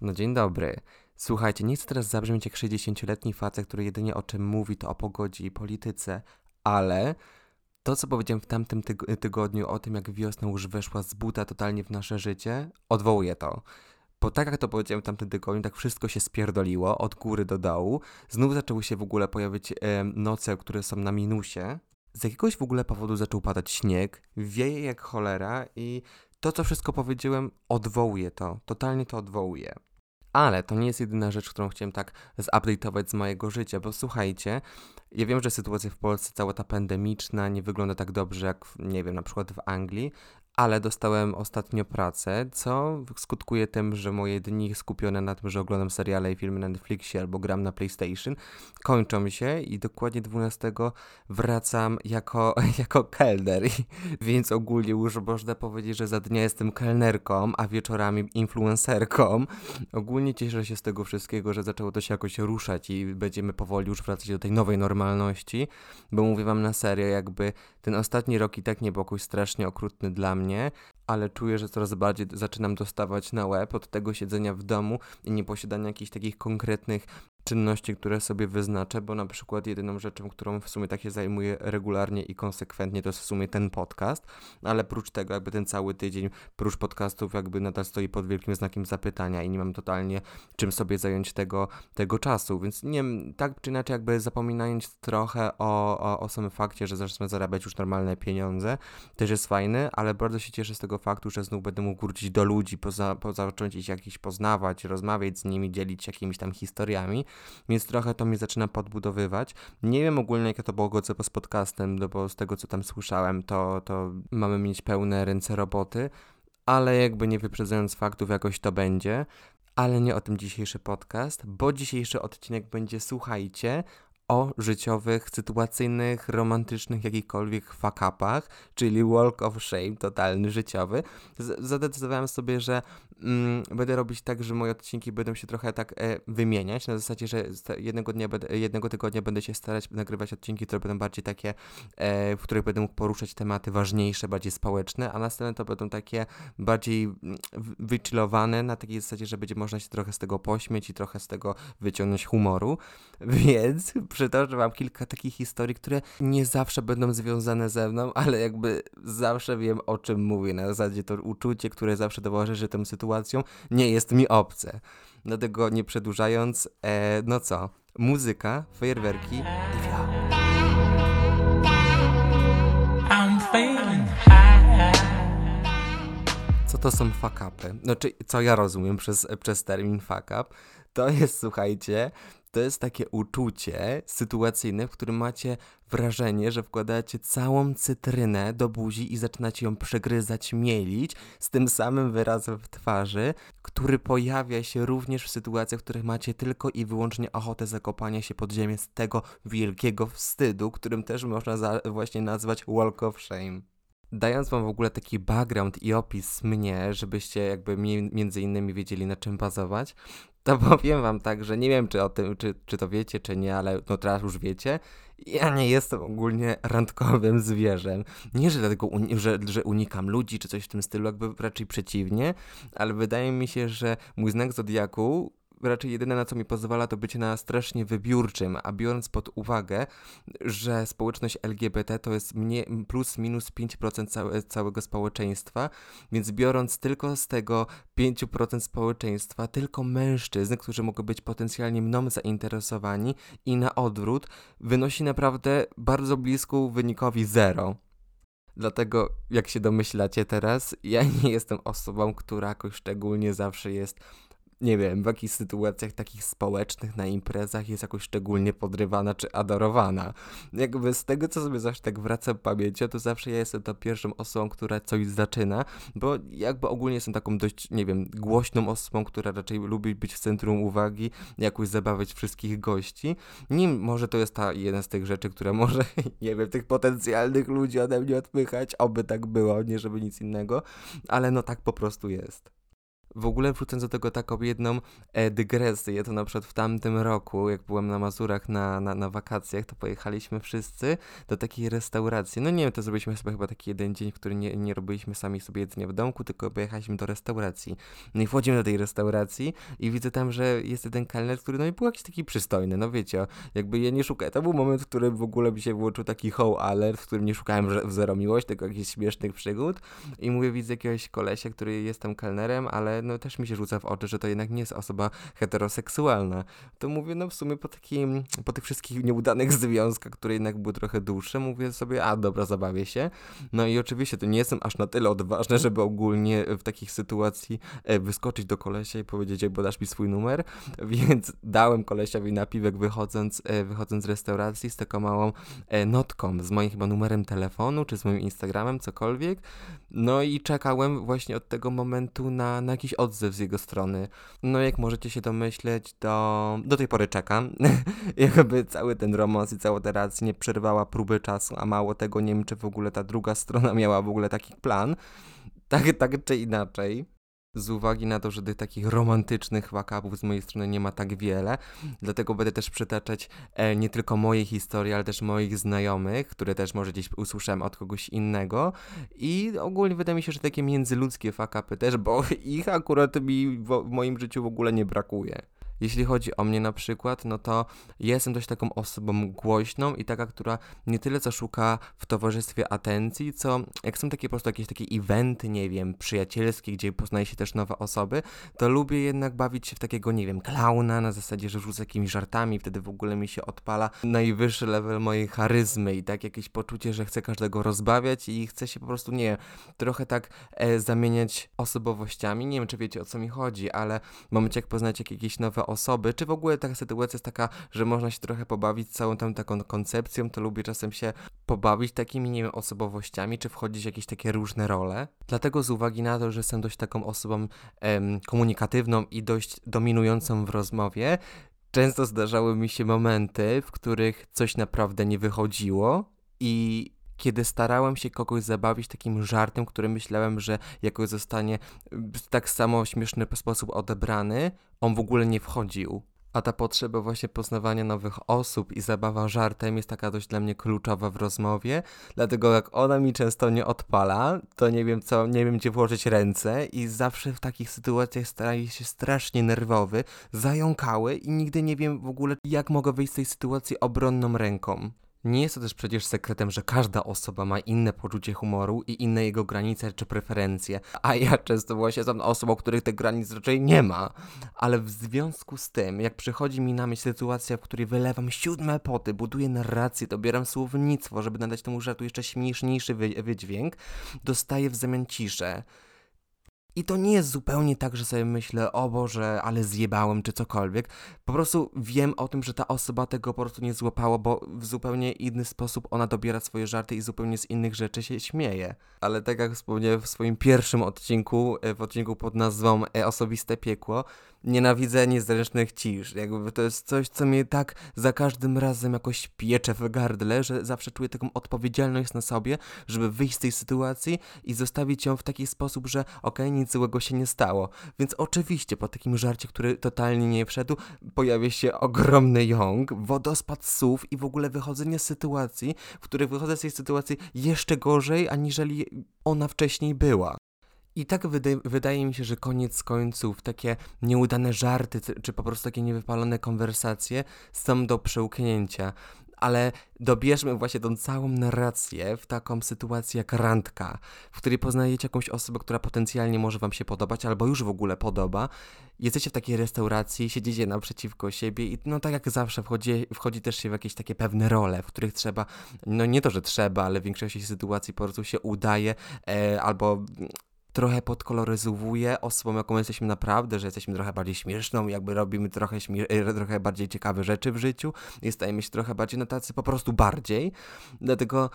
No dzień dobry. Słuchajcie, nie chcę teraz zabrzmieć jak 60-letni facet, który jedynie o czym mówi to o pogodzie i polityce, ale to, co powiedziałem w tamtym tyg tygodniu o tym, jak wiosna już weszła z buta totalnie w nasze życie, odwołuję to. Bo tak jak to powiedziałem w tamtym tygodniu, tak wszystko się spierdoliło od góry do dołu. Znów zaczęły się w ogóle pojawić noce, które są na minusie. Z jakiegoś w ogóle powodu zaczął padać śnieg, wieje jak cholera i to, co wszystko powiedziałem, odwołuje to. Totalnie to odwołuje. Ale to nie jest jedyna rzecz, którą chciałem tak zupdate'ować z mojego życia, bo słuchajcie, ja wiem, że sytuacja w Polsce, cała ta pandemiczna, nie wygląda tak dobrze jak, nie wiem, na przykład w Anglii, ale dostałem ostatnio pracę, co skutkuje tym, że moje dni skupione na tym, że oglądam seriale i filmy na Netflixie albo gram na PlayStation, kończą się i dokładnie 12 wracam jako, jako kelner, więc ogólnie już można powiedzieć, że za dnia jestem kelnerką, a wieczorami influencerką. Ogólnie cieszę się z tego wszystkiego, że zaczęło to się jakoś ruszać i będziemy powoli już wracać do tej nowej normalności, bo mówię wam na serio, jakby ten ostatni rok i tak nie był jakoś strasznie okrutny dla mnie, mnie, ale czuję, że coraz bardziej zaczynam dostawać na łeb od tego siedzenia w domu i nieposiadania jakichś takich konkretnych czynności, które sobie wyznaczę, bo na przykład jedyną rzeczą, którą w sumie tak się zajmuję regularnie i konsekwentnie, to jest w sumie ten podcast, ale prócz tego jakby ten cały tydzień, prócz podcastów jakby nadal stoi pod wielkim znakiem zapytania i nie mam totalnie czym sobie zająć tego, tego czasu, więc nie wiem, tak czy inaczej jakby zapominając trochę o, o, o samym fakcie, że zacznę zarabiać już normalne pieniądze, też jest fajny, ale bardzo się cieszę z tego faktu, że znów będę mógł wrócić do ludzi, poza, pozacząć ich jakiś poznawać, rozmawiać z nimi, dzielić się jakimiś tam historiami, więc trochę to mnie zaczyna podbudowywać. Nie wiem ogólnie, jakie to było godzę z podcastem, no bo z tego, co tam słyszałem, to, to mamy mieć pełne ręce roboty, ale jakby nie wyprzedzając faktów, jakoś to będzie. Ale nie o tym dzisiejszy podcast, bo dzisiejszy odcinek będzie, słuchajcie, o życiowych, sytuacyjnych, romantycznych, jakichkolwiek fuck-upach, czyli walk of shame, totalny życiowy. Zadecydowałem sobie, że mm, będę robić tak, że moje odcinki będą się trochę tak e, wymieniać, na zasadzie, że jednego dnia, jednego tygodnia będę się starać nagrywać odcinki, które będą bardziej takie, e, w których będę mógł poruszać tematy ważniejsze, bardziej społeczne, a następne to będą takie bardziej mm, wychillowane, na takiej zasadzie, że będzie można się trochę z tego pośmieć i trochę z tego wyciągnąć humoru, więc przytoczę wam kilka takich historii, które nie zawsze będą związane ze mną, ale jakby zawsze wiem o czym mówię. Na zasadzie to uczucie, które zawsze towarzyszy tym sytuacjom, nie jest mi obce. Dlatego nie przedłużając, e, no co, muzyka, fajerwerki i wio. Co to są fuck upy? Znaczy, co ja rozumiem przez, przez termin fuck up? To jest, słuchajcie, to jest takie uczucie sytuacyjne, w którym macie wrażenie, że wkładacie całą cytrynę do buzi i zaczynacie ją przegryzać, mielić z tym samym wyrazem w twarzy, który pojawia się również w sytuacjach, w których macie tylko i wyłącznie ochotę zakopania się pod ziemię z tego wielkiego wstydu, którym też można właśnie nazwać walk of shame. Dając wam w ogóle taki background i opis mnie, żebyście jakby między innymi wiedzieli na czym bazować, to powiem wam tak, że nie wiem czy o tym, czy, czy to wiecie, czy nie, ale no teraz już wiecie, ja nie jestem ogólnie randkowym zwierzem. Nie, że dlatego, że, że unikam ludzi, czy coś w tym stylu, jakby raczej przeciwnie, ale wydaje mi się, że mój znak zodiaku raczej jedyne na co mi pozwala to być na strasznie wybiórczym, a biorąc pod uwagę, że społeczność LGBT to jest mnie, plus minus 5% całe, całego społeczeństwa, więc biorąc tylko z tego 5% społeczeństwa, tylko mężczyzn, którzy mogą być potencjalnie mną zainteresowani i na odwrót, wynosi naprawdę bardzo blisko wynikowi zero. Dlatego, jak się domyślacie teraz, ja nie jestem osobą, która jakoś szczególnie zawsze jest nie wiem, w jakichś sytuacjach takich społecznych na imprezach jest jakoś szczególnie podrywana czy adorowana. Jakby z tego, co sobie zawsze tak wracam pamięcią, to zawsze ja jestem tą pierwszą osobą, która coś zaczyna, bo jakby ogólnie jestem taką dość, nie wiem, głośną osobą, która raczej lubi być w centrum uwagi, jakoś zabawiać wszystkich gości. Nie, może to jest ta jedna z tych rzeczy, która może, nie wiem, tych potencjalnych ludzi ode mnie odpychać, oby tak było, nie żeby nic innego, ale no tak po prostu jest. W ogóle wrzucając do tego taką jedną e, dygresję, to na przykład w tamtym roku, jak byłem na Mazurach na, na, na wakacjach, to pojechaliśmy wszyscy do takiej restauracji. No nie wiem, to zrobiliśmy sobie chyba taki jeden dzień, który nie, nie robiliśmy sami sobie jedzenia w domku, tylko pojechaliśmy do restauracji. No i wchodzimy do tej restauracji i widzę tam, że jest jeden kelner, który no i był jakiś taki przystojny, no wiecie, jakby ja nie szukałem, to był moment, w którym w ogóle mi się włączył taki how alert, w którym nie szukałem w zero miłość, tylko jakichś śmiesznych przygód i mówię, widzę jakiegoś kolesia, który jest tam kelnerem, ale no też mi się rzuca w oczy, że to jednak nie jest osoba heteroseksualna. To mówię, no w sumie po takim, po tych wszystkich nieudanych związkach, które jednak były trochę dłuższe, mówię sobie, a dobra, zabawię się. No i oczywiście to nie jestem aż na tyle odważny, żeby ogólnie w takich sytuacji e, wyskoczyć do kolesia i powiedzieć, ej, dasz mi swój numer, więc dałem kolesiowi napiwek wychodząc, e, wychodząc z restauracji z taką małą e, notką z moim chyba numerem telefonu, czy z moim Instagramem, cokolwiek. No i czekałem właśnie od tego momentu na, na jakiś odzew z jego strony. No jak możecie się domyśleć, do, do tej pory czekam. Jakby cały ten romans i cała ta relacja nie przerwała próby czasu, a mało tego, nie wiem czy w ogóle ta druga strona miała w ogóle taki plan. Tak, tak czy inaczej z uwagi na to, że tych takich romantycznych wakabów z mojej strony nie ma tak wiele, dlatego będę też przytaczać e, nie tylko moje historie, ale też moich znajomych, które też może gdzieś usłyszałem od kogoś innego i ogólnie wydaje mi się, że takie międzyludzkie fakapy też, bo ich akurat mi w, w moim życiu w ogóle nie brakuje. Jeśli chodzi o mnie na przykład, no to jestem dość taką osobą głośną i taka, która nie tyle co szuka w towarzystwie atencji, co jak są takie po prostu jakieś takie eventy, nie wiem, przyjacielskie, gdzie poznaje się też nowe osoby, to lubię jednak bawić się w takiego, nie wiem, klauna na zasadzie, że rzucę jakimiś żartami, wtedy w ogóle mi się odpala najwyższy level mojej charyzmy i tak jakieś poczucie, że chcę każdego rozbawiać i chcę się po prostu, nie trochę tak e, zamieniać osobowościami. Nie wiem, czy wiecie o co mi chodzi, ale w momencie jak poznacie jakieś nowe osoby, czy w ogóle taka sytuacja jest taka, że można się trochę pobawić całą tą taką koncepcją, to lubię czasem się pobawić takimi, nie wiem, osobowościami, czy wchodzić w jakieś takie różne role. Dlatego z uwagi na to, że jestem dość taką osobą em, komunikatywną i dość dominującą w rozmowie, często zdarzały mi się momenty, w których coś naprawdę nie wychodziło i kiedy starałem się kogoś zabawić takim żartem, który myślałem, że jakoś zostanie w tak samo śmieszny sposób odebrany, on w ogóle nie wchodził. A ta potrzeba właśnie poznawania nowych osób i zabawa żartem jest taka dość dla mnie kluczowa w rozmowie, dlatego jak ona mi często nie odpala, to nie wiem co, nie wiem gdzie włożyć ręce i zawsze w takich sytuacjach staję się strasznie nerwowy, zająkały i nigdy nie wiem w ogóle jak mogę wyjść z tej sytuacji obronną ręką. Nie jest to też przecież sekretem, że każda osoba ma inne poczucie humoru i inne jego granice czy preferencje, a ja często właśnie jestem osobą, których tych granic raczej nie ma. Ale w związku z tym, jak przychodzi mi na myśl sytuacja, w której wylewam siódme poty, buduję narrację, dobieram słownictwo, żeby nadać temu żartu jeszcze śmieszniejszy wydźwięk, dostaję w zamian ciszę. I to nie jest zupełnie tak, że sobie myślę, o Boże, ale zjebałem czy cokolwiek. Po prostu wiem o tym, że ta osoba tego po prostu nie złapała, bo w zupełnie inny sposób ona dobiera swoje żarty i zupełnie z innych rzeczy się śmieje. Ale tak jak wspomniałem w swoim pierwszym odcinku, e, w odcinku pod nazwą e, Osobiste Piekło, nienawidzę niezręcznych cisz. Jakby to jest coś, co mnie tak za każdym razem jakoś piecze w gardle, że zawsze czuję taką odpowiedzialność na sobie, żeby wyjść z tej sytuacji i zostawić ją w taki sposób, że okej, okay, nic złego się nie stało. Więc oczywiście po takim żarcie, który totalnie nie wszedł, pojawia się ogromny jąg, wodospad słów i w ogóle wychodzenie z sytuacji, w której wychodzę z tej sytuacji jeszcze gorzej, aniżeli ona wcześniej była. I tak wydaje mi się, że koniec końców takie nieudane żarty, czy po prostu takie niewypalone konwersacje są do przełknięcia. Ale dobierzmy właśnie tą całą narrację w taką sytuację jak randka, w której poznajecie jakąś osobę, która potencjalnie może wam się podobać, albo już w ogóle podoba. Jesteście w takiej restauracji, siedzicie naprzeciwko siebie i no tak jak zawsze wchodzi, wchodzi też się w jakieś takie pewne role, w których trzeba, no nie to, że trzeba, ale w większości sytuacji po prostu się udaje e, albo trochę podkoloryzowuje osobą, jaką jesteśmy naprawdę, że jesteśmy trochę bardziej śmieszną, jakby robimy trochę, e, trochę bardziej ciekawe rzeczy w życiu i stajemy się trochę bardziej na tacy po prostu bardziej. Dlatego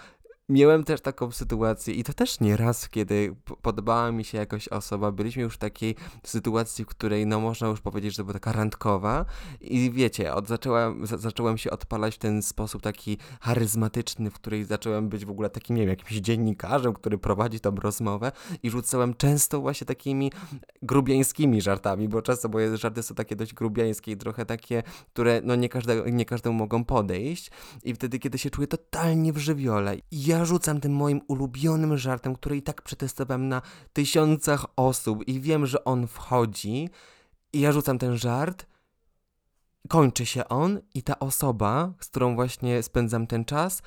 Miałem też taką sytuację i to też nie raz, kiedy podobała mi się jakaś osoba, byliśmy już w takiej sytuacji, w której no można już powiedzieć, że była taka randkowa i wiecie, od, zaczęłam, zacząłem się odpalać w ten sposób taki charyzmatyczny, w której zacząłem być w ogóle takim, nie wiem, jakimś dziennikarzem, który prowadzi tą rozmowę i rzucałem często właśnie takimi grubiańskimi żartami, bo często moje żarty są takie dość grubiańskie i trochę takie, które no nie, każde, nie każdemu mogą podejść. I wtedy, kiedy się czuję totalnie w żywiole, ja rzucam tym moim ulubionym żartem, który i tak przetestowałem na tysiącach osób i wiem, że on wchodzi i ja rzucam ten żart, kończy się on i ta osoba, z którą właśnie spędzam ten czas,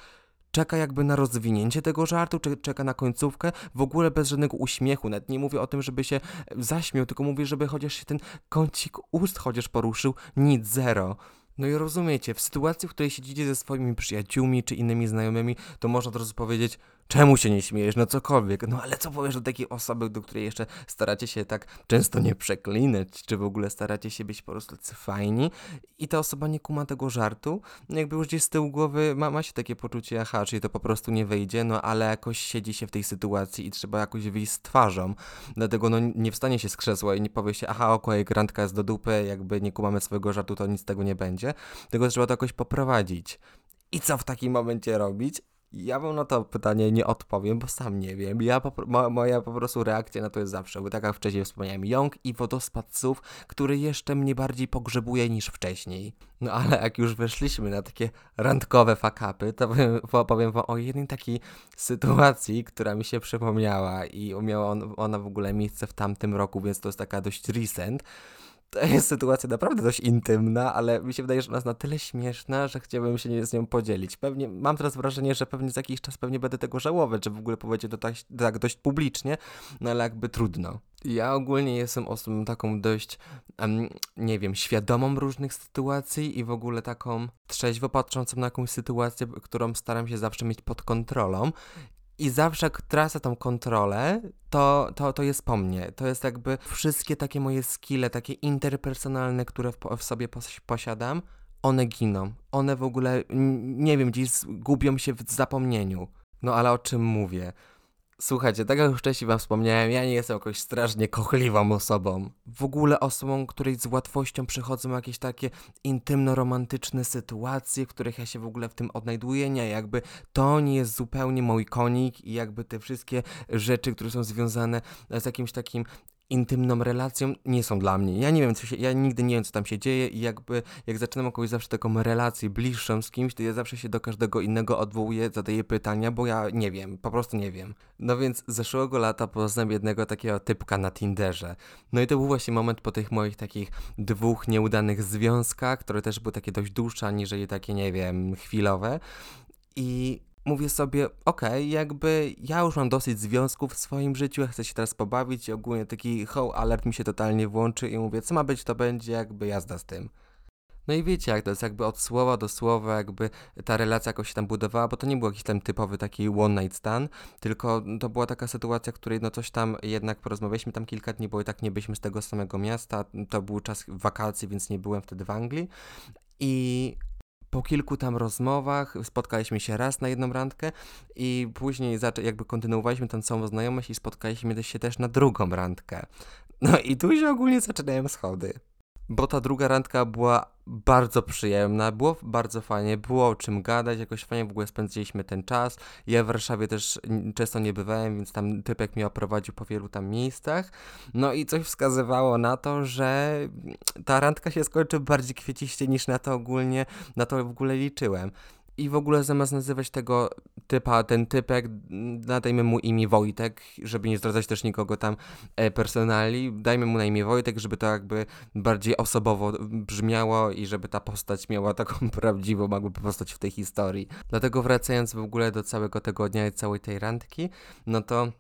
czeka jakby na rozwinięcie tego żartu, czy czeka na końcówkę, w ogóle bez żadnego uśmiechu. Nawet nie mówię o tym, żeby się zaśmiał, tylko mówię, żeby chociaż się ten kącik ust chociaż poruszył, nic, zero. No i rozumiecie, w sytuacji, w której siedzicie ze swoimi przyjaciółmi czy innymi znajomymi, to można od razu powiedzieć, czemu się nie śmiejesz, no cokolwiek. No ale co powiesz do takiej osoby, do której jeszcze staracie się tak często nie przeklinać, czy w ogóle staracie się być po prostu fajni i ta osoba nie kuma tego żartu, no jakby już gdzieś z tyłu głowy ma, ma się takie poczucie, aha, czyli to po prostu nie wyjdzie, no ale jakoś siedzi się w tej sytuacji i trzeba jakoś wyjść z twarzą. Dlatego no nie wstanie się z krzesła i nie powie się, aha, okej, okay, randka jest do dupy, jakby nie kumamy swojego żartu, to nic z tego nie będzie. Tylko trzeba to jakoś poprowadzić. I co w takim momencie robić? Ja wam na to pytanie nie odpowiem, bo sam nie wiem. Ja po, mo, moja po prostu reakcja na to jest zawsze, bo tak jak wcześniej wspomniałem, jąg i wodospad słów, który jeszcze mnie bardziej pogrzebuje niż wcześniej. No ale jak już weszliśmy na takie randkowe fakapy, to powiem, powiem wam o jednej takiej sytuacji, która mi się przypomniała i miała on, ona w ogóle miejsce w tamtym roku, więc to jest taka dość recent to jest sytuacja naprawdę dość intymna, ale mi się wydaje, że ona jest na tyle śmieszna, że chciałbym się z nią podzielić. Pewnie, mam teraz wrażenie, że pewnie za jakiś czas pewnie będę tego żałować, że w ogóle powiedzieć to tak, tak dość publicznie, no ale jakby trudno. Ja ogólnie jestem osobą taką dość, um, nie wiem, świadomą różnych sytuacji i w ogóle taką trzeźwo patrzącą na jakąś sytuację, którą staram się zawsze mieć pod kontrolą. I zawsze tracę tą kontrolę, to, to, to jest po mnie. To jest jakby wszystkie takie moje skille, takie interpersonalne, które w, w sobie pos posiadam, one giną. One w ogóle, nie wiem, gdzieś gubią się w zapomnieniu. No ale o czym mówię? Słuchajcie, tak jak już wcześniej wam wspomniałem, ja nie jestem jakoś strasznie kochliwą osobą. W ogóle osobą, której z łatwością przychodzą jakieś takie intymno-romantyczne sytuacje, w których ja się w ogóle w tym odnajduję. Nie, jakby to nie jest zupełnie mój konik i jakby te wszystkie rzeczy, które są związane z jakimś takim intymną relacją nie są dla mnie. Ja nie wiem, co się, ja nigdy nie wiem, co tam się dzieje i jakby, jak zaczynam jakąś zawsze taką relację bliższą z kimś, to ja zawsze się do każdego innego odwołuję, zadaję pytania, bo ja nie wiem, po prostu nie wiem. No więc zeszłego lata poznałem jednego takiego typka na Tinderze. No i to był właśnie moment po tych moich takich dwóch nieudanych związkach, które też były takie dość dłuższe, aniżeli takie, nie wiem, chwilowe. I mówię sobie, okej, okay, jakby ja już mam dosyć związków w swoim życiu, ja chcę się teraz pobawić i ogólnie taki ho alert mi się totalnie włączy i mówię, co ma być, to będzie, jakby jazda z tym. No i wiecie, jak to jest jakby od słowa do słowa, jakby ta relacja jakoś się tam budowała, bo to nie był jakiś tam typowy taki one night stand, tylko to była taka sytuacja, w której no coś tam jednak porozmawialiśmy tam kilka dni, bo i tak nie byliśmy z tego samego miasta, to był czas wakacji, więc nie byłem wtedy w Anglii i po kilku tam rozmowach spotkaliśmy się raz na jedną randkę i później jakby kontynuowaliśmy tę samą znajomość i spotkaliśmy się też na drugą randkę. No i tu się ogólnie zaczynają schody bo ta druga randka była bardzo przyjemna, było bardzo fajnie, było o czym gadać, jakoś fajnie w ogóle spędziliśmy ten czas. Ja w Warszawie też często nie bywałem, więc tam typek mnie oprowadził po wielu tam miejscach. No i coś wskazywało na to, że ta randka się skończy bardziej kwieciście niż na to ogólnie, na to w ogóle liczyłem i w ogóle zamiast nazywać tego typa, ten typek, nadajmy mu imię Wojtek, żeby nie zdradzać też nikogo tam e, personali, dajmy mu na imię Wojtek, żeby to jakby bardziej osobowo brzmiało i żeby ta postać miała taką prawdziwą, mogłaby postać w tej historii. Dlatego wracając w ogóle do całego tego dnia i całej tej randki, no to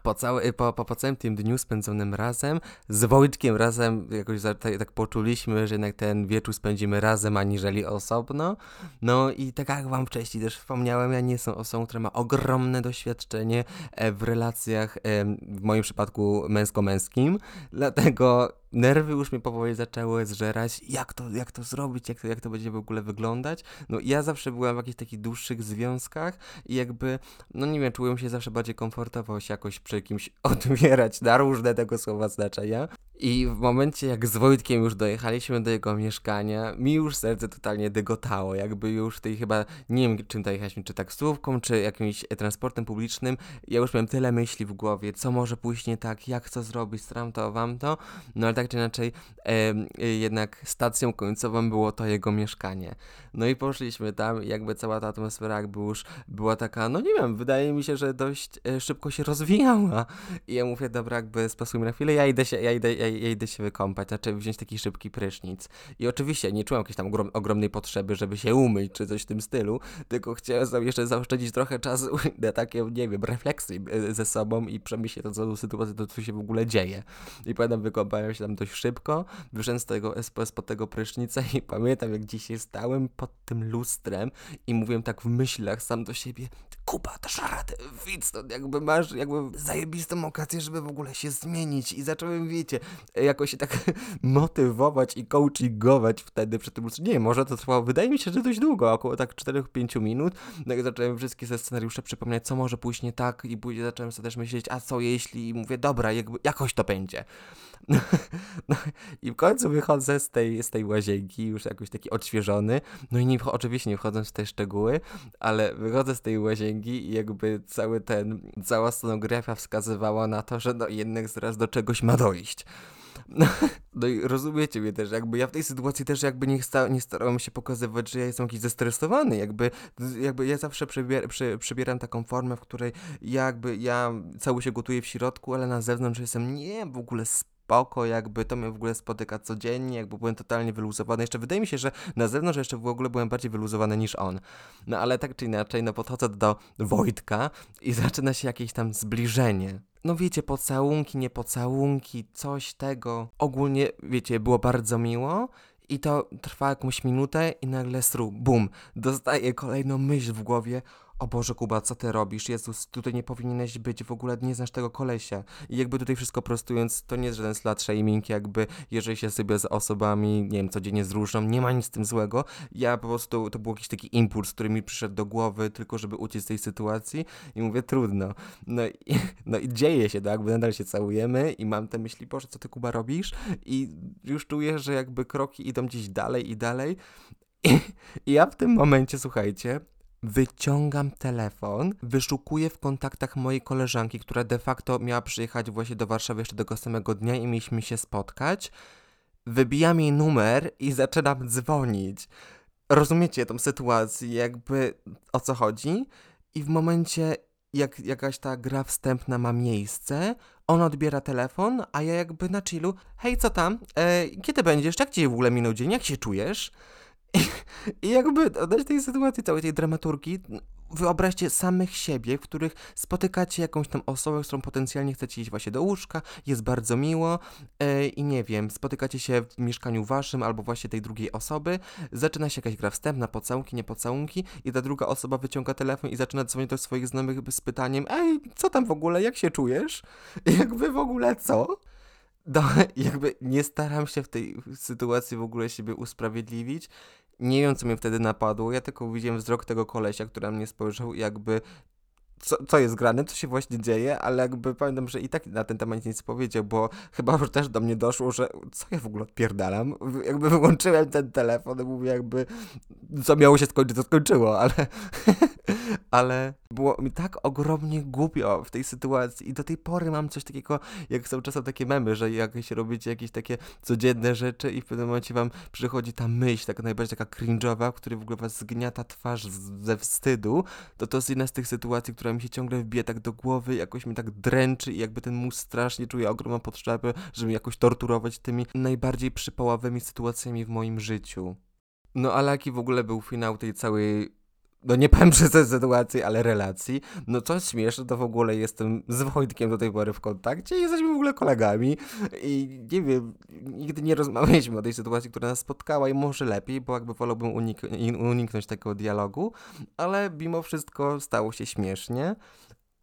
po, cały, po, po, po całym tym dniu spędzonym razem, z Wojtkiem razem jakoś tak, tak poczuliśmy, że jednak ten wieczór spędzimy razem, aniżeli osobno. No i tak jak wam wcześniej też wspomniałem, ja nie jestem osobą, która ma ogromne doświadczenie e, w relacjach, w moim przypadku męsko-męskim, dlatego nerwy już mnie powoli zaczęły zżerać, jak to, jak to zrobić, jak to, jak to będzie w ogóle wyglądać. No ja zawsze byłem w jakichś takich dłuższych związkach i jakby, no nie wiem, czułem się zawsze bardziej komfortowo się jakoś przy kimś odbierać na różne tego słowa znaczenia. I w momencie, jak z Wojtkiem już dojechaliśmy do jego mieszkania, mi już serce totalnie dygotało. Jakby już tej chyba, nie wiem czym dojechaliśmy, czy taksówką, czy jakimś transportem publicznym. Ja już miałem tyle myśli w głowie, co może pójść nie tak, jak to zrobić, stram to, wam to. No ale tak czy inaczej, e, jednak stacją końcową było to jego mieszkanie. No i poszliśmy tam jakby cała ta atmosfera jakby już była taka, no nie wiem, wydaje mi się, że dość e, szybko się rozwijała. I ja mówię, dobra, jakby spasujmy na chwilę, ja idę się, ja idę, ja ja idę się wykąpać, znaczy wziąć taki szybki prysznic. I oczywiście nie czułem jakiejś tam ogrom, ogromnej potrzeby, żeby się umyć, czy coś w tym stylu, tylko chciałem sobie jeszcze zaoszczędzić trochę czasu na takie, nie wiem, refleksje ze sobą i przemyśleć tą całą sytuację, to co się w ogóle dzieje. I pamiętam, wykąpałem się tam dość szybko, wyszedłem z tego, spod tego prysznica i pamiętam, jak dzisiaj stałem pod tym lustrem i mówiłem tak w myślach sam do siebie, Kuba, dasz radę, widz, to jakby masz jakby zajebistą okazję, żeby w ogóle się zmienić i zacząłem, wiecie, jakoś się tak motywować i coachingować wtedy przy tym. Nie, może to trwało, wydaje mi się, że dość długo, około tak 4-5 minut. I zacząłem wszystkie ze scenariusze przypominać, co może pójść nie tak i później zacząłem sobie też myśleć, a co jeśli, i mówię, dobra, jakby, jakoś to będzie. No, I w końcu wychodzę z tej, z tej łazienki, już jakoś taki odświeżony. No i nie, oczywiście nie wchodząc w te szczegóły, ale wychodzę z tej łazienki i jakby cały ten, cała scenografia wskazywała na to, że no jednak zaraz do czegoś ma dojść. No, no i rozumiecie mnie też, jakby ja w tej sytuacji też jakby nie, sta, nie starałem się pokazywać, że ja jestem jakiś zestresowany, jakby, jakby ja zawsze przebier, przy, przybieram taką formę, w której jakby ja cały się gotuję w środku, ale na zewnątrz jestem nie w ogóle spoko, jakby to mnie w ogóle spotyka codziennie, jakby byłem totalnie wyluzowany. Jeszcze wydaje mi się, że na zewnątrz jeszcze w ogóle byłem bardziej wyluzowany niż on. No ale tak czy inaczej, no podchodzę do Wojtka i zaczyna się jakieś tam zbliżenie. No wiecie, pocałunki, nie pocałunki, coś tego. Ogólnie, wiecie, było bardzo miło. I to trwa jakąś minutę i nagle sru, bum, dostaję kolejną myśl w głowie, o Boże Kuba, co ty robisz? Jezus, tutaj nie powinieneś być, w ogóle nie znasz tego kolesia. I jakby tutaj wszystko prostując, to nie jest żaden slut shaming, jakby jeżeli się sobie z osobami, nie wiem, codziennie z różną, nie ma nic z tym złego. Ja po prostu, to był jakiś taki impuls, który mi przyszedł do głowy, tylko żeby uciec z tej sytuacji i mówię, trudno. No i, no i dzieje się, tak, bo nadal się całujemy i mam te myśli, Boże, co ty Kuba robisz? I już czuję, że jakby kroki idą gdzieś dalej i dalej. I, i ja w tym momencie, słuchajcie, Wyciągam telefon, wyszukuję w kontaktach mojej koleżanki, która de facto miała przyjechać właśnie do Warszawy jeszcze tego samego dnia i mieliśmy się spotkać. Wybijam jej numer i zaczynam dzwonić. Rozumiecie tą sytuację, jakby o co chodzi? I w momencie, jak jakaś ta gra wstępna ma miejsce, on odbiera telefon, a ja jakby na chillu, hej, co tam? E, kiedy będziesz? Jak ci w ogóle minął dzień? Jak się czujesz? I jakby oddać tej sytuacji, całej tej dramaturgii, wyobraźcie samych siebie, w których spotykacie jakąś tam osobę, z którą potencjalnie chcecie iść właśnie do łóżka, jest bardzo miło yy, i nie wiem, spotykacie się w mieszkaniu waszym albo właśnie tej drugiej osoby, zaczyna się jakaś gra wstępna, pocałunki, nie pocałunki i ta druga osoba wyciąga telefon i zaczyna dzwonić do swoich znajomych z pytaniem ej, co tam w ogóle, jak się czujesz? Jakby w ogóle co? No, jakby nie staram się w tej sytuacji w ogóle siebie usprawiedliwić. Nie wiem, co mnie wtedy napadło. Ja tylko widziałem wzrok tego kolesia, który na mnie spojrzał jakby co, co jest grane, co się właśnie dzieje, ale jakby pamiętam, że i tak na ten temat nic powiedział, bo chyba już też do mnie doszło, że co ja w ogóle odpierdalam. Jakby wyłączyłem ten telefon i mówię jakby, co miało się skończyć, to skończyło, ale, ale było mi tak ogromnie głupio w tej sytuacji i do tej pory mam coś takiego, jak są czasem takie memy, że jakieś robicie jakieś takie codzienne rzeczy i w pewnym momencie wam przychodzi ta myśl, taka najbardziej taka cringe'owa, w której w ogóle was zgniata twarz ze wstydu, to to jest jedna z tych sytuacji, która mi się ciągle wbije tak do głowy, jakoś mi tak dręczy i jakby ten mózg strasznie czuje ogromną potrzebę, żeby jakoś torturować tymi najbardziej przypałowymi sytuacjami w moim życiu. No ale jaki w ogóle był finał tej całej no nie powiem przez tę sytuację, ale relacji. No co śmieszne, to w ogóle jestem z Wojtkiem do tej pory w kontakcie i jesteśmy w ogóle kolegami i nie wiem, nigdy nie rozmawialiśmy o tej sytuacji, która nas spotkała i może lepiej, bo jakby wolałbym unik uniknąć takiego dialogu, ale mimo wszystko stało się śmiesznie,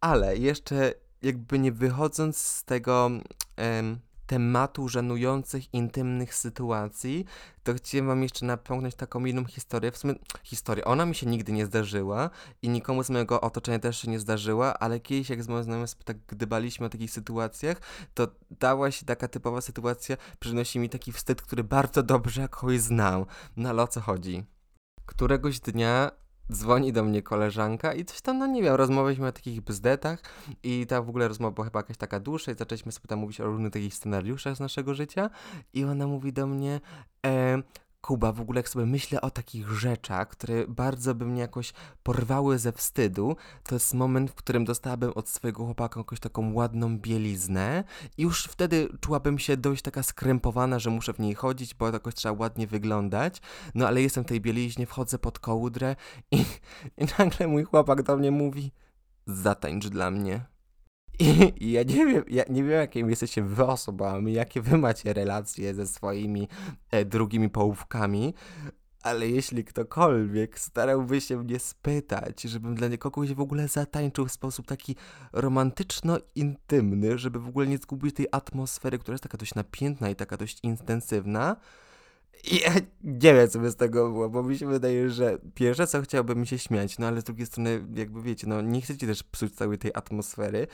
ale jeszcze jakby nie wychodząc z tego... Em, tematu żenujących, intymnych sytuacji, to chciałem wam jeszcze napomknąć taką inną historię. W sumie historię, ona mi się nigdy nie zdarzyła i nikomu z mojego otoczenia też się nie zdarzyła, ale kiedyś jak z moim znajomym tak gdybaliśmy o takich sytuacjach, to dała się taka typowa sytuacja, przynosi mi taki wstyd, który bardzo dobrze jakoś znam. No ale o co chodzi? Któregoś dnia dzwoni do mnie koleżanka i coś tam, no nie wiem, rozmawialiśmy o takich bzdetach i ta w ogóle rozmowa była chyba jakaś taka dłuższa i zaczęliśmy sobie tam mówić o różnych takich scenariuszach z naszego życia i ona mówi do mnie, e, Kuba, w ogóle jak sobie myślę o takich rzeczach, które bardzo by mnie jakoś porwały ze wstydu, to jest moment, w którym dostałabym od swojego chłopaka jakąś taką ładną bieliznę i już wtedy czułabym się dość taka skrępowana, że muszę w niej chodzić, bo jakoś trzeba ładnie wyglądać. No ale jestem w tej bieliźnie, wchodzę pod kołdrę i, i nagle mój chłopak do mnie mówi zatańcz dla mnie. I, I, ja nie wiem, ja nie wiem, jakimi jesteście wy osobami, jakie wy macie relacje ze swoimi e, drugimi połówkami, ale jeśli ktokolwiek starałby się mnie spytać, żebym dla kogoś w ogóle zatańczył w sposób taki romantyczno-intymny, żeby w ogóle nie zgubić tej atmosfery, która jest taka dość napiętna i taka dość intensywna, ja nie wiem, co by z tego było, bo mi się wydaje, że pierwsze co chciałbym mi się śmiać, no ale z drugiej strony, jakby wiecie, no nie chcecie też psuć całej tej atmosfery.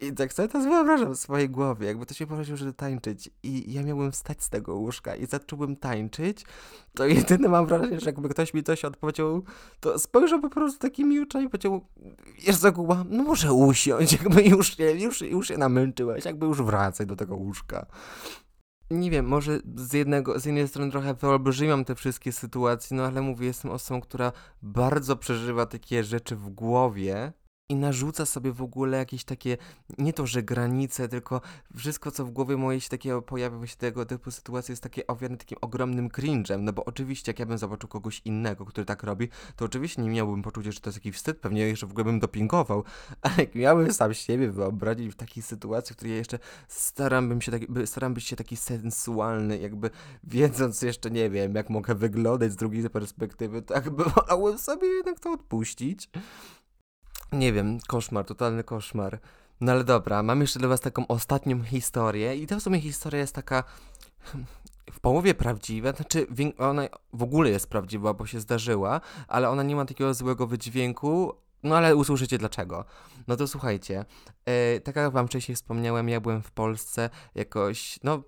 I tak sobie to wyobrażam w swojej głowie, jakby to się poprosił, żeby tańczyć i ja miałbym wstać z tego łóżka i zacząłbym tańczyć, to jedyne mam wrażenie, że jakby ktoś mi coś odpowiedział, to spojrzał po prostu takimi oczami i powiedział, wiesz co Kuba, no może usiąść, jakby już już, już się namęczyłeś, jakby już wracaj do tego łóżka nie wiem, może z, jednego, z jednej strony trochę wyolbrzymiam te wszystkie sytuacje, no ale mówię, jestem osobą, która bardzo przeżywa takie rzeczy w głowie i narzuca sobie w ogóle jakieś takie, nie to, że granice, tylko wszystko, co w głowie mojej się takiego pojawia właśnie tego typu sytuacji jest takie owiane takim ogromnym cringe'em, no bo oczywiście jak ja bym zobaczył kogoś innego, który tak robi, to oczywiście nie miałbym poczucia, że to jest jakiś wstyd, pewnie jeszcze w ogóle bym dopingował, ale jak miałbym sam siebie wyobrazić w takiej sytuacji, w której ja jeszcze staram się, tak, staram być się taki sensualny, jakby wiedząc jeszcze, nie wiem, jak mogę wyglądać z drugiej perspektywy, tak by wolałbym sobie jednak to odpuścić. Nie wiem, koszmar, totalny koszmar. No ale dobra, mam jeszcze dla was taką ostatnią historię i to w sumie historia jest taka w połowie prawdziwa, znaczy ona w ogóle jest prawdziwa, bo się zdarzyła, ale ona nie ma takiego złego wydźwięku, no ale usłyszycie dlaczego. No to słuchajcie, yy, tak jak wam wcześniej wspomniałem, ja byłem w Polsce jakoś, no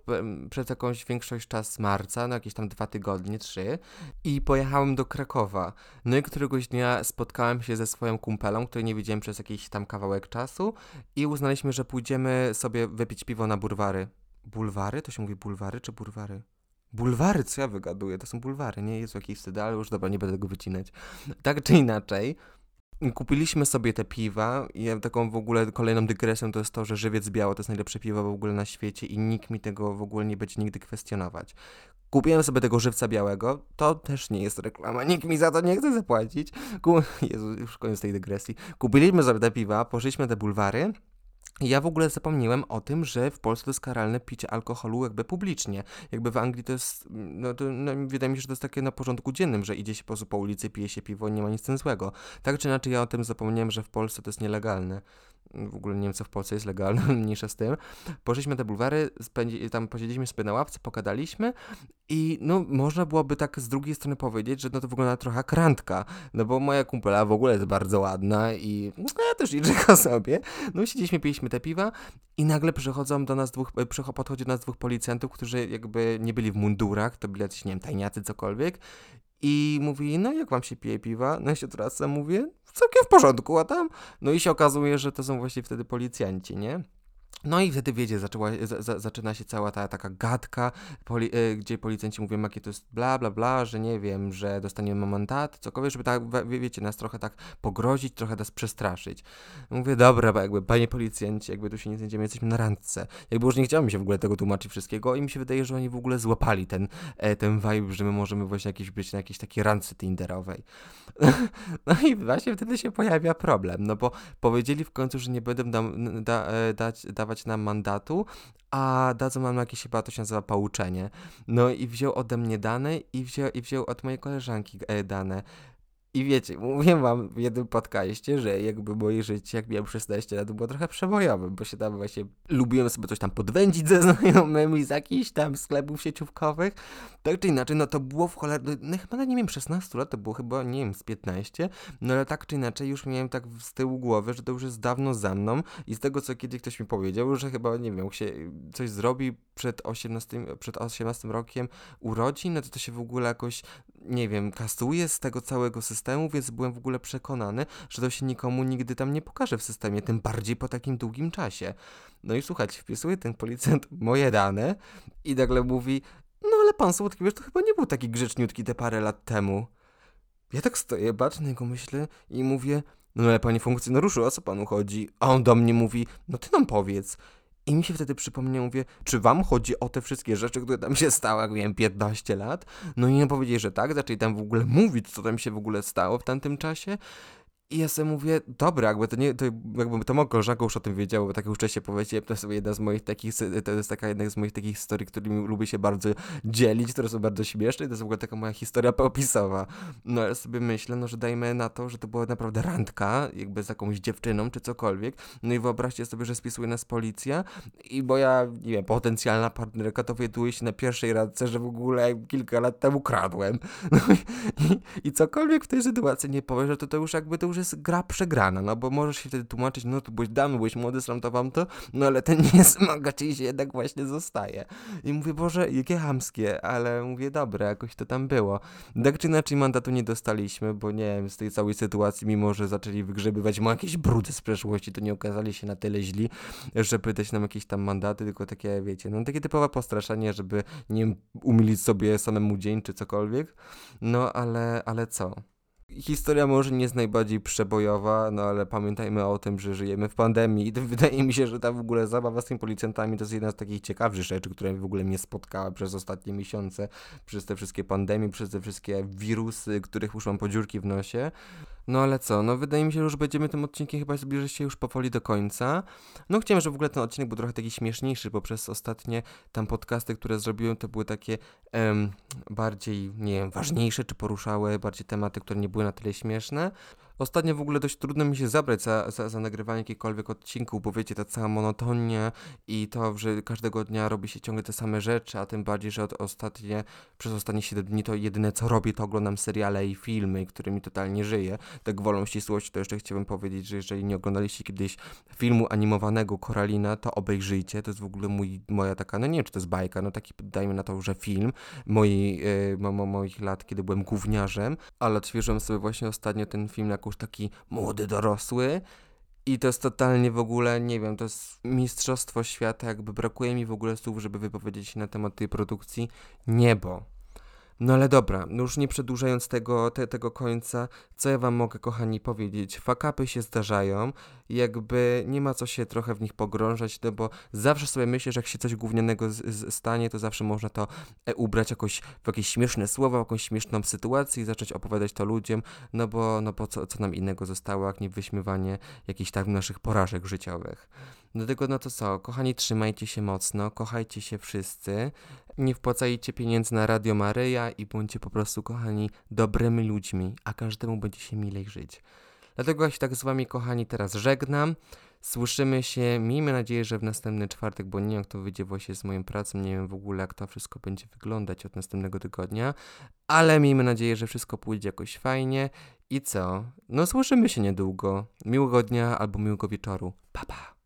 przez jakąś większość czas marca, no jakieś tam dwa tygodnie, trzy i pojechałem do Krakowa. No i któregoś dnia spotkałem się ze swoją kumpelą, której nie widziałem przez jakiś tam kawałek czasu i uznaliśmy, że pójdziemy sobie wypić piwo na bulwary. Bulwary? To się mówi bulwary czy bulwary? Bulwary, co ja wygaduję? To są bulwary, nie? Jest jakiś wstyd, ale już dobra, nie będę tego wycinać. Tak czy inaczej, kupiliśmy sobie te piwa i taką w ogóle kolejną dygresją to jest to, że żywiec biało to jest najlepsze piwo w ogóle na świecie i nikt mi tego w ogóle nie będzie nigdy kwestionować. Kupiłem sobie tego żywca białego, to też nie jest reklama, nikt mi za to nie chce zapłacić. Ku... Jezu, już koniec tej dygresji. Kupiliśmy sobie te piwa, poszliśmy te bulwary ja w ogóle zapomniałem o tym, że w Polsce to jest karalne picie alkoholu jakby publicznie. Jakby w Anglii to jest, no to no, wydaje mi się, że to jest takie na porządku dziennym, że idzie się po prostu po ulicy, pije się piwo nie ma nic z tym złego. Tak czy inaczej ja o tym zapomniałem, że w Polsce to jest nielegalne w ogóle nie w Polsce jest legalne, mniejsza z tym. Poszliśmy te bulwary, spędzi, tam posiedzieliśmy sobie na ławce, pokadaliśmy i no można byłoby tak z drugiej strony powiedzieć, że no to wygląda trochę jak randka, no bo moja kumpela w ogóle jest bardzo ładna i no, ja też liczę sobie. No siedzieliśmy, piliśmy te piwa i nagle przychodzą do nas dwóch, podchodzi do nas dwóch policjantów, którzy jakby nie byli w mundurach, to byli jacyś, nie wiem, tajniacy, cokolwiek i mówi, no jak wam się pije piwa? No ja się teraz mówię, całkiem w porządku, a tam? No i się okazuje, że to są właśnie wtedy policjanci, nie? No i wtedy, wiecie, zaczęła, za, zaczyna się cała ta taka gadka, poli, y, gdzie policjanci mówią, jakie to jest bla, bla, bla, że nie wiem, że dostaniemy mandat, cokolwiek, żeby tak, wie, wiecie, nas trochę tak pogrozić, trochę nas przestraszyć. Mówię, dobra, bo jakby, panie policjanci, jakby tu się nie znajdziemy, jesteśmy na randce. Jakby już nie chciałem mi się w ogóle tego tłumaczyć wszystkiego i mi się wydaje, że oni w ogóle złapali ten, e, ten vibe, że my możemy właśnie jakieś być na jakiejś takiej randce tinderowej. no i właśnie wtedy się pojawia problem, no bo powiedzieli w końcu, że nie będą da, da, e, dać, dawać dawać nam mandatu, a dadzą nam jakieś chyba to się nazywa pouczenie. No i wziął ode mnie dane i wziął, i wziął od mojej koleżanki e, dane. I wiecie, mówię wam w jednym podcaście, że jakby moje życie, jak miałem 16 lat, było trochę przebojowe, bo się tam właśnie lubiłem sobie coś tam podwędzić ze znajomymi z jakichś tam sklepów sieciówkowych. Tak czy inaczej, no to było w cholerę, no chyba nie miałem 16 lat, to było chyba, nie wiem, z 15, no ale tak czy inaczej już miałem tak z tyłu głowy, że to już jest dawno za mną. I z tego, co kiedyś ktoś mi powiedział, że chyba, nie wiem, się coś zrobi przed 18, przed 18 rokiem urodzin, no to to się w ogóle jakoś, nie wiem, kasuje z tego całego systemu, więc byłem w ogóle przekonany, że to się nikomu nigdy tam nie pokaże w systemie, tym bardziej po takim długim czasie. No i słuchajcie, wpisuje ten policjant moje dane i nagle mówi, no ale pan Słodkiewicz to chyba nie był taki grzeczniutki te parę lat temu. Ja tak stoję, baczę na myślę i mówię, no ale panie funkcjonariuszu, o co panu chodzi? A on do mnie mówi, no ty nam powiedz. I mi się wtedy przypomniał, mówię, czy wam chodzi o te wszystkie rzeczy, które tam się stały, jak miałem 15 lat? No i nie powiedzieli, że tak, zaczęli tam w ogóle mówić, co tam się w ogóle stało w tamtym czasie. I ja sobie mówię, dobra, jakby to nie, to jakby to moja koleżanka już o tym wiedziała, bo tak już wcześniej powiedziałem, to jest jedna z moich takich, to jest taka jedna z moich takich historii, którymi lubię się bardzo dzielić, które są bardzo śmieszne i to jest w ogóle taka moja historia popisowa. No ale sobie myślę, no że dajmy na to, że to była naprawdę randka, jakby z jakąś dziewczyną czy cokolwiek, no i wyobraźcie sobie, że spisuje nas policja i moja, nie wiem, potencjalna partnerka dowiaduje się na pierwszej randce, że w ogóle kilka lat temu kradłem. No i, i, i cokolwiek w tej sytuacji nie powie, że to, to już jakby to już gra przegrana, no bo możesz się wtedy tłumaczyć, no to byłeś damy, byłeś młody, to wam to, no ale ten nie smaga, czyli się jednak właśnie zostaje. I mówię, Boże, jakie hamskie, ale mówię, dobra, jakoś to tam było. Tak czy inaczej mandatu nie dostaliśmy, bo nie wiem, z tej całej sytuacji, mimo że zaczęli wygrzebywać mu jakieś brudy z przeszłości, to nie okazali się na tyle źli, żeby dać nam jakieś tam mandaty, tylko takie, wiecie, no takie typowe postraszanie, żeby nie umilić sobie samemu dzień czy cokolwiek. No ale, ale co? Historia może nie jest najbardziej przebojowa, no ale pamiętajmy o tym, że żyjemy w pandemii i wydaje mi się, że ta w ogóle zabawa z tymi policjantami to jest jedna z takich ciekawszych rzeczy, które w ogóle mnie spotkała przez ostatnie miesiące, przez te wszystkie pandemie, przez te wszystkie wirusy, których już mam podziurki w nosie. No ale co, no wydaje mi się, że już będziemy tym odcinkiem chyba zbliżyć się już powoli do końca. No chciałem, żeby w ogóle ten odcinek był trochę taki śmieszniejszy, bo przez ostatnie tam podcasty, które zrobiłem, to były takie em, bardziej, nie wiem, ważniejsze, czy poruszały bardziej tematy, które nie były na tyle śmieszne. Ostatnio w ogóle dość trudno mi się zabrać za, za, za nagrywanie jakichkolwiek odcinków, bo wiecie, ta cała monotonia i to, że każdego dnia robi się ciągle te same rzeczy, a tym bardziej, że od ostatnie, przez ostatnie 7 dni to jedyne co robię, to oglądam seriale i filmy, którymi totalnie żyję. Tak wolą ścisłości, to jeszcze chciałbym powiedzieć, że jeżeli nie oglądaliście kiedyś filmu animowanego Koralina, to obejrzyjcie. To jest w ogóle mój, moja taka, no nie wiem, czy to jest bajka, no taki, dajmy na to, że film moi, yy, mo, mo, moich lat, kiedy byłem gówniarzem, ale odświeżyłem sobie właśnie ostatnio ten film jako już taki młody, dorosły. I to jest totalnie w ogóle, nie wiem, to jest mistrzostwo świata, jakby brakuje mi w ogóle słów, żeby wypowiedzieć się na temat tej produkcji. Niebo. No ale dobra, no już nie przedłużając tego, te, tego końca, co ja wam mogę, kochani, powiedzieć? Fakapy się zdarzają, jakby nie ma co się trochę w nich pogrążać, no bo zawsze sobie myślę, że jak się coś gównianego z, z stanie, to zawsze można to e, ubrać jakoś w jakieś śmieszne słowa, w jakąś śmieszną sytuację i zacząć opowiadać to ludziom, no bo, no bo co, co nam innego zostało, jak nie wyśmiewanie jakichś tak naszych porażek życiowych. Dlatego no to co, kochani, trzymajcie się mocno, kochajcie się wszyscy, nie wpłacajcie pieniędzy na Radio Maryja i bądźcie po prostu, kochani, dobrymi ludźmi, a każdemu będzie się milej żyć. Dlatego ja się tak z wami, kochani, teraz żegnam. Słyszymy się, miejmy nadzieję, że w następny czwartek, bo nie wiem jak to wyjdzie właśnie z moją pracą, nie wiem w ogóle jak to wszystko będzie wyglądać od następnego tygodnia, ale miejmy nadzieję, że wszystko pójdzie jakoś fajnie i co? No słyszymy się niedługo. Miłego dnia albo miłego wieczoru. Pa pa!